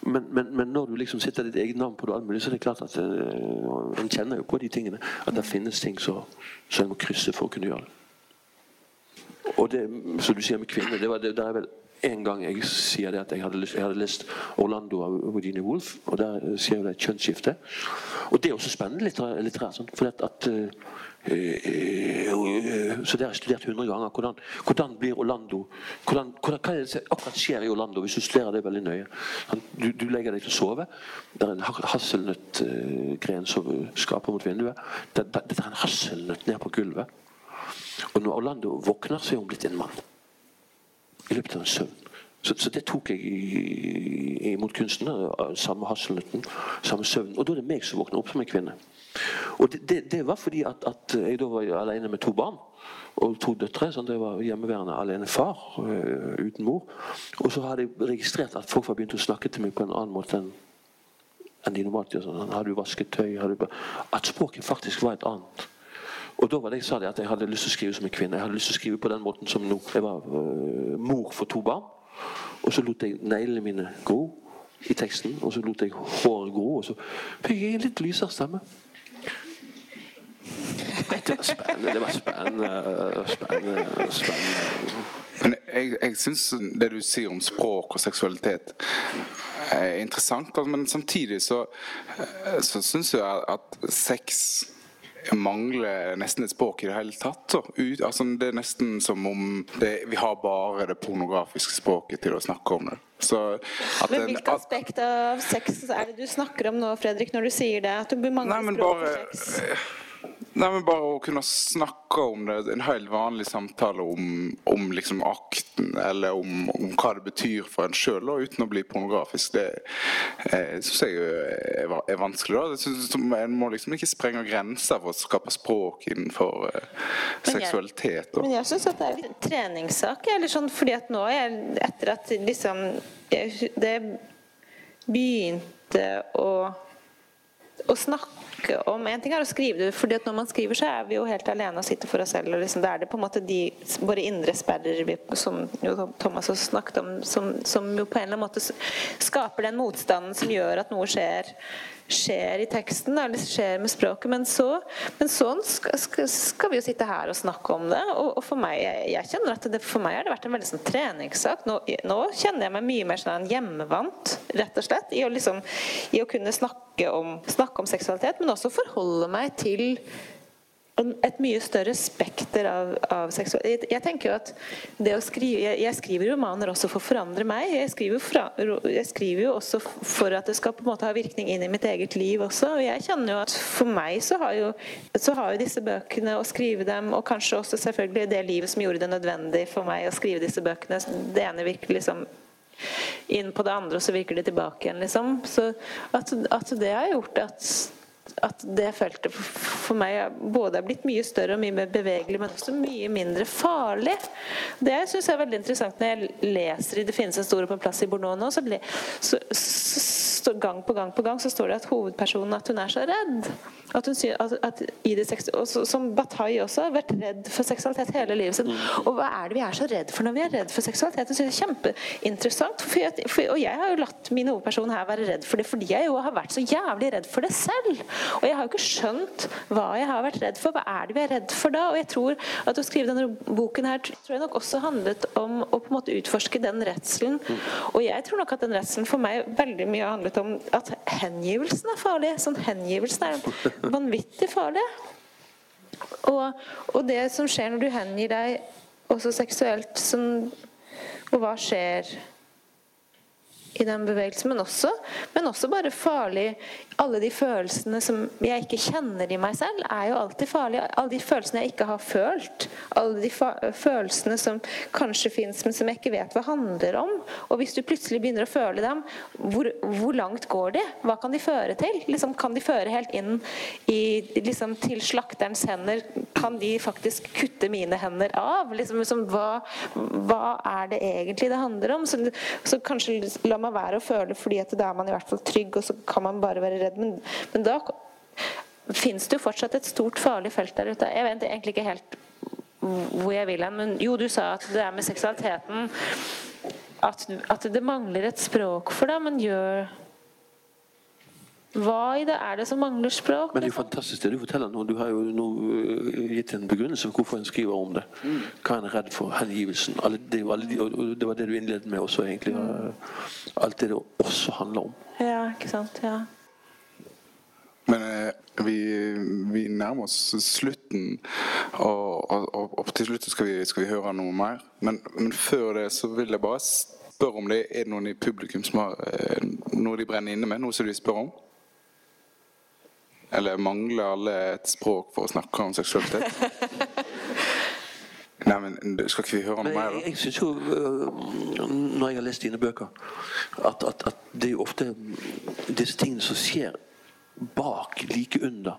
Men, når du liksom sitter ditt eget navn på det, mulig, så er det klart at en kjenner jo på de tingene. At det finnes ting som en må krysse for å kunne gjøre det. Og det som du sier med kvinner, det, var, det, der er vel en gang jeg sier det at jeg hadde, jeg hadde lest 'Orlando' av Virginia Woolf, og der sier jeg det et kjønnsskifte. Og det er også spennende litterært. Sånn, for at, at uh, uh, Så det har jeg studert 100 ganger. Hvordan, hvordan blir Orlando hvordan, hvordan, Hva er det akkurat skjer i Orlando, hvis du studerer det veldig nøye? Du, du legger deg til å sove. Det er en hasselnøttgren som skaper mot vinduet. Det, det, det er en hasselnøtt ned på gulvet. Og når Orlando våkner, så er hun blitt en mann i løpet av en søvn. Så, så, det tok jeg imot kunsten. Samme hasselnøtten, samme søvn. Og da er det meg som våkner opp som en kvinne. Og det, det, det var fordi at, at, jeg da var alene med to barn og to døtre. Sånn jeg var hjemmeværende alene far øh, uten mor. Og så hadde jeg registrert at folk var begynt å snakke til meg på en annen måte enn enn de normalt gjør. Sånn, har du vasket tøy? Du... At språket faktisk var et annet. Og da var det jeg sa det at jeg hadde lyst til å skrive som en kvinne. Jeg hadde lyst til å skrive på den måten som nå. Jeg var uh, mor for to barn. Og så lot jeg neglene mine gro i teksten. Og så lot jeg håret gro, og så fikk jeg en litt lysere stemme. Det var spennende. Det var spennende. spennende, spennende. Men jeg, jeg syns det du sier om språk og seksualitet er interessant. Men samtidig så, så syns jeg at sex mangler nesten et språk i det hele tatt. Ut, altså, det er nesten som om det, vi har bare det pornografiske språket til å snakke om det. men Hvilket aspekt av sex er det du snakker om nå, Fredrik, når du sier det? At du mangler nei, språk bare, for sex? Nei, men Bare å kunne snakke om det, en helt vanlig samtale om, om liksom akten, eller om, om, hva det betyr for en sjøl, uten å bli pornografisk, det eh, syns jeg er, er, vanskelig. da. Det synes, En må liksom ikke sprenge grenser for å skape språk innenfor eh, seksualitet. Men jeg, jeg syns det er en treningssak. eller sånn, fordi at nå, jeg, etter at liksom det begynte å å snakke om En ting er å skrive det, fordi at når man skriver, så er vi jo helt alene og sitter for oss selv. og liksom, Da er det på en måte de våre indre sperrer som jo Thomas har snakket om, som, som jo på en eller annen måte skaper den motstanden som gjør at noe skjer skjer i teksten, eller skjer med språket. Men så, men sånn skal, skal, vi jo sitte her og snakke om det. Og, og for meg jeg, jeg, kjenner at det, for meg har det vært en veldig sånn treningssak. Nå, nå, kjenner jeg meg mye mer sånn hjemmevant, rett og slett, i å, liksom, i å kunne snakke om, snakke om seksualitet, men også forholde meg til et mye større spekter av, av seksualitet. Jeg, tenker jo at det å skrive, jeg, jeg, skriver romaner også for å forandre meg. Jeg skriver, fra, jeg skriver, jo også for at det skal på en måte ha virkning inn i mitt eget liv også. Og jeg kjenner jo at for meg så har jo, så har jo disse bøkene, å skrive dem, og kanskje også selvfølgelig det livet som gjorde det nødvendig for meg å skrive disse bøkene, det ene virker liksom inn på det andre, og så virker det tilbake igjen, liksom. Så at, at det har gjort at at det feltet for meg både er blitt mye større og mye mer bevegelig, men også mye mindre farlig. Det syns jeg er veldig interessant når jeg leser i 'Det finnes en stor på plass i Bordeaux' nå, så, så, så, så, gang på gang på gang så står det at hovedpersonen at hun er så redd. At hun synes, at, at i det seks, og Som Bataille også har vært redd for seksualitet hele livet sitt. Og hva er det vi er så redd for når vi er redd for seksualitet? Det synes det er kjempeinteressant. For jeg, for, og jeg har jo latt min hovedperson her være redd for det fordi jeg jo har vært så jævlig redd for det selv. Og jeg har jo ikke skjønt hva jeg har vært redd for. Hva er det vi er redd for da? Og jeg tror at å skrive denne boken her tror jeg nok også handlet om å på en måte utforske den redselen. Og jeg tror nok at den redselen for meg veldig mye har handlet om at hengivelsen er farlig. Sånn hengivelsen er *laughs* vanvittig farlig. Og, og det som skjer når du hengir deg også seksuelt som Og hva skjer i den bevegelsen, men også, men også bare farlig Alle de følelsene som jeg ikke kjenner i meg selv, er jo alltid farlige. Alle de følelsene jeg ikke har følt. Alle de følelsene som kanskje fins, men som jeg ikke vet hva handler om. Og hvis du plutselig begynner å føle dem, hvor, hvor langt går de? Hva kan de føre til? Liksom, kan de føre helt inn i, liksom, til slakterens hender? Kan de faktisk kutte mine hender av? Liksom, liksom, hva, hva, er det egentlig det handler om? Så, så kanskje la meg være å føle, fordi at da er man i hvert fall trygg, og så kan man bare være redd. Men, men da finnes det jo fortsatt et stort farlig felt der ute. Jeg vet egentlig ikke helt hvor jeg vil hen, men jo, du sa at det er med seksualiteten at, at det mangler et språk for det, men gjør hva i det er det som mangler språk? Men Det er jo fantastisk det du forteller nå. Du har jo nå øh, gitt en begrunnelse for hvorfor en skriver om det. Hva en er redd for. Hengivelsen. Det, det, var det du innledet med også, egentlig. Alt det det også handler om. Ja, ikke sant. Ja. Men eh, vi, vi, nærmer oss slutten, og, og, og, til slutt skal vi, skal vi, høre noe mer. Men, men, før det så vil jeg bare spørre om det er noen i publikum som har eh, noe de brenner inne med, noe som de spør om? Eller mangler alle et språk for å snakke om seksualitet? *laughs* Nei, men Skal ikke vi høre noe mer? Jeg, jeg synes jo, øh, Når jeg har lest dine bøker, at, at, at det er jo ofte disse tingene som skjer bak, like under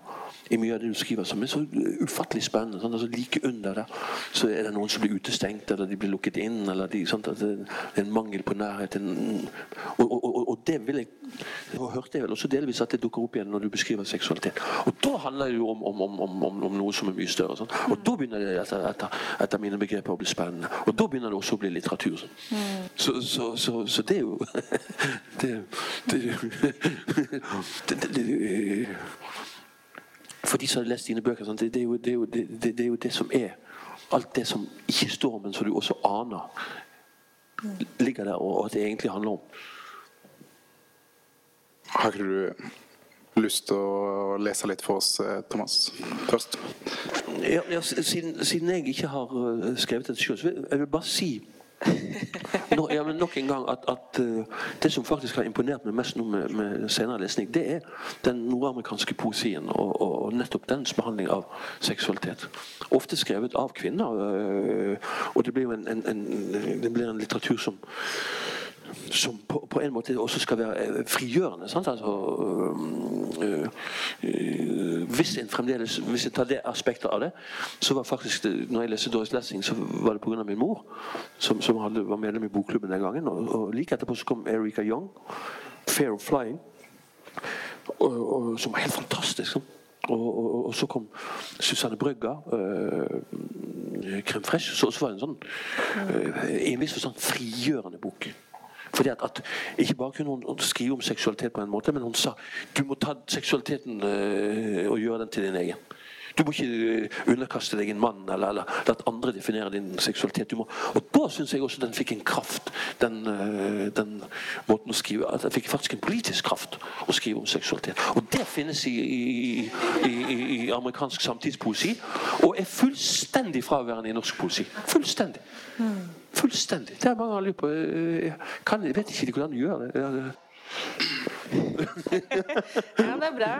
i mye av det du skriver, som er så ufattelig spennende. Sånn, altså Like under der så er det noen som blir utestengt, eller de blir lukket inn. eller de, sånn, det er en mangel på nærhet. En, og, og, og, og, det vil jeg og hørte jeg vel også delvis at det dukker opp igjen når du beskriver seksualitet. Og da handler det jo om, om, om, om noe som er mye større. Sånn. Og da begynner det etter, etter, etter, mine begreper å bli spennende. Og da begynner det også å bli litteratur. Sånn. Mm. Så, så, så, så, det er jo *laughs* det, det, det, det for de som har lest dine bøker, det, det, er jo, det, er jo, det, det, er jo det som er Alt det som ikke står, men som du også aner, ligger der, og at det egentlig handler om. Har du lyst til å lese litt for oss, eh, Thomas, først? Ja, ja siden, siden, jeg ikke har eh, skrevet det sjøl, så vil jeg bare si *laughs* no, ja, nok en gang at, at uh, det som faktisk har imponert meg mest nå med, med senere lesning, det er den nordamerikanske poesien og, og, og, nettopp dens behandling av seksualitet. Ofte skrevet av kvinner. Og det blir en, en, en, det blir en litteratur som som på, på, en måte også skal være øh, frigjørende. Altså, øh, øh, hvis en fremdeles hvis jeg tar det aspektet av det, så var faktisk det, når jeg leste Doris Lessing, så var det pga. min mor, som, som hadde, var medlem i bokklubben den gangen. Og, og like etterpå så kom Erika Young, 'Fair of Flying', og, og, som var helt fantastisk. Sånn. Og, og, så kom Susanne Brøgga, øh, 'Krem Fresh. Så, også var en sånn øh, i en viss forstand frigjørende bok. Fordi at, at, Ikke bare kunne hun skrive om seksualitet på en måte, men hun sa du må ta seksualiteten øh, og gjøre den til din egen. Du må ikke øh, underkaste deg en mann eller, eller la andre definere din seksualitet. Og Da syns jeg også den fikk en kraft, den, øh, den, måten å skrive at Den fikk faktisk en politisk kraft å skrive om seksualitet. Og det finnes i, i, i, i amerikansk samtidspoesi, og er fullstendig fraværende i norsk poesi. Fullstendig. Fullstendig. Det er mange har lurt på jeg, kan, jeg vet ikke hvordan de gjør det. ja, det *laughs* er bra.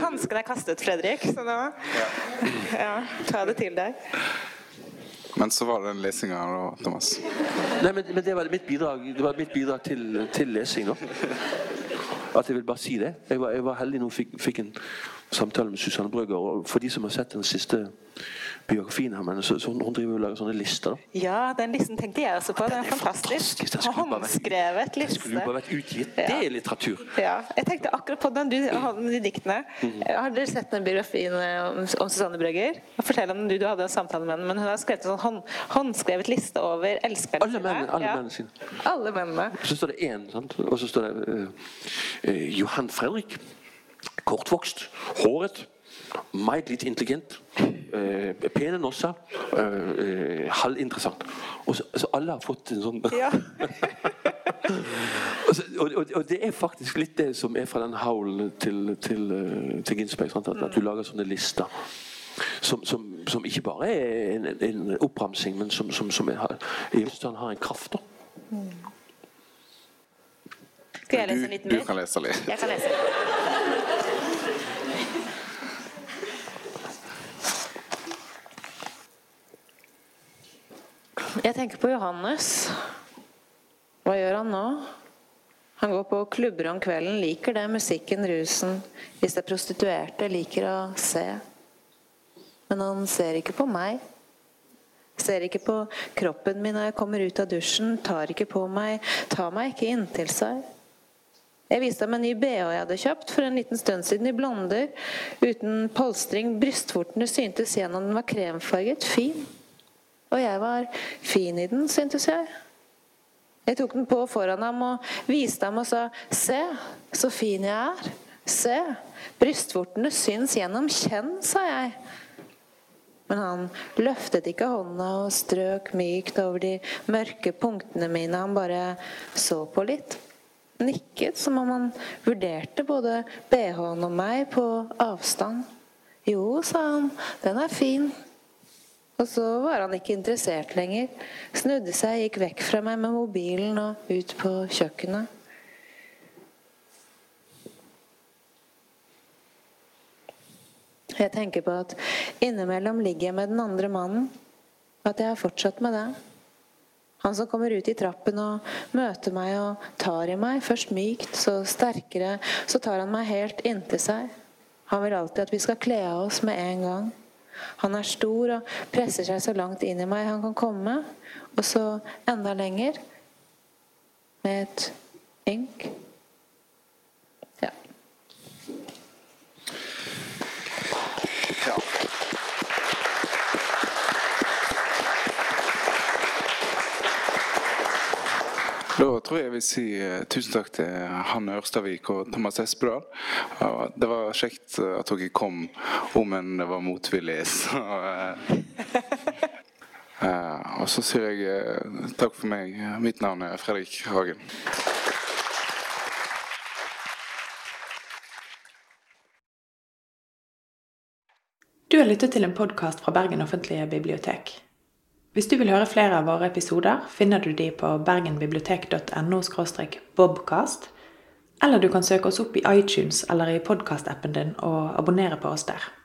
Hansken er kastet, Fredrik, så nå ja, ta det til deg. Men så var det den lesinga da, Thomas. Nei, men, men, det var mitt bidrag, det var mitt bidrag til, til lesing. Da. At jeg vil bare si det. Jeg var, jeg var heldig nå fikk, fikk en samtale med Susanne Brøgger. Og for de som har sett den siste henne, så, så hun driver og lager sånne lister. Ja, den listen tenkte jeg også på. Den er fantastisk. fantastisk. Håndskrevet liste. Den skulle bare vært utgitt. Det er litteratur. Ja. Jeg tenkte akkurat på den du hadde med de diktene. Mm. Har dere sett den biografien om, om Susanne Brøgger? Fortell om du, du hadde en samtale med henne, men hun har skrevet en sånn hånd, håndskrevet liste over elskerne alle sine. Mennene, alle ja. mennene sine. Alle mennene. Så står det én, og så står det uh, uh, Johan Fredrik. Kortvokst. Håret. Meget litt intelligent. Uh, pene nosser. Eh, halvinteressant. Og så, så alle har fått en sånn ja. *laughs* og, og, og, det er faktisk litt det som er fra den howlen til, til, til Ginsberg. At, at, du lager sånne lister som, som som ikke bare er en, en oppramsing, men som, som, som er, i forstand har en kraft. da. Skal jeg lese litt mer? liten du kan lese litt. Jeg kan lese. Jeg tenker på Johannes. Hva gjør han nå? Han går på klubber om kvelden, liker det, musikken, rusen. Hvis det er prostituerte, liker å se. Men han ser ikke på meg. Ser ikke på kroppen min når jeg kommer ut av dusjen, tar ikke på meg, tar meg ikke inntil seg. Jeg viste ham en ny bh jeg hadde kjøpt for en liten stund siden i blonder, uten polstring. Brystvortene syntes gjennom den var kremfarget, fin. Og jeg var fin i den, syntes jeg. Jeg tok den på foran ham og viste ham og sa, se, så fin jeg er. Se, brystvortene syns gjennom kjenn, sa jeg. Men han løftet ikke hånda og strøk mykt over de mørke punktene mine. Han bare så på litt. Nikket som om han vurderte både BH-en og meg på avstand. Jo, sa han, den er fin. Og så var han ikke interessert lenger. Snudde seg, gikk vekk fra meg med mobilen og ut på kjøkkenet. Jeg tenker på at innimellom ligger jeg med den andre mannen. At jeg har fortsatt med det. Han som kommer ut i trappen og møter meg og tar i meg, først mykt, så sterkere, så tar han meg helt inntil seg. Han vil alltid at vi skal kle av oss med en gang. Han er stor og presser seg så langt inn i meg han kan komme, og så enda lenger, med et ynk. Da tror jeg jeg vil si eh, tusen takk til Hanne Ørstavik og Thomas Espedal. Det var kjekt eh, at dere kom, om enn det var motvillig. *laughs* Så, eh, og så sier jeg takk for meg. Mitt navn er Fredrik Hagen. Du har lyttet til en podkast fra Bergen offentlige bibliotek. Hvis du vil høre flere av våre episoder, finner du de på bergenbibliotek.no bobcast, eller du kan søke oss opp i iTunes eller i podkastappen din og abonnere på oss der.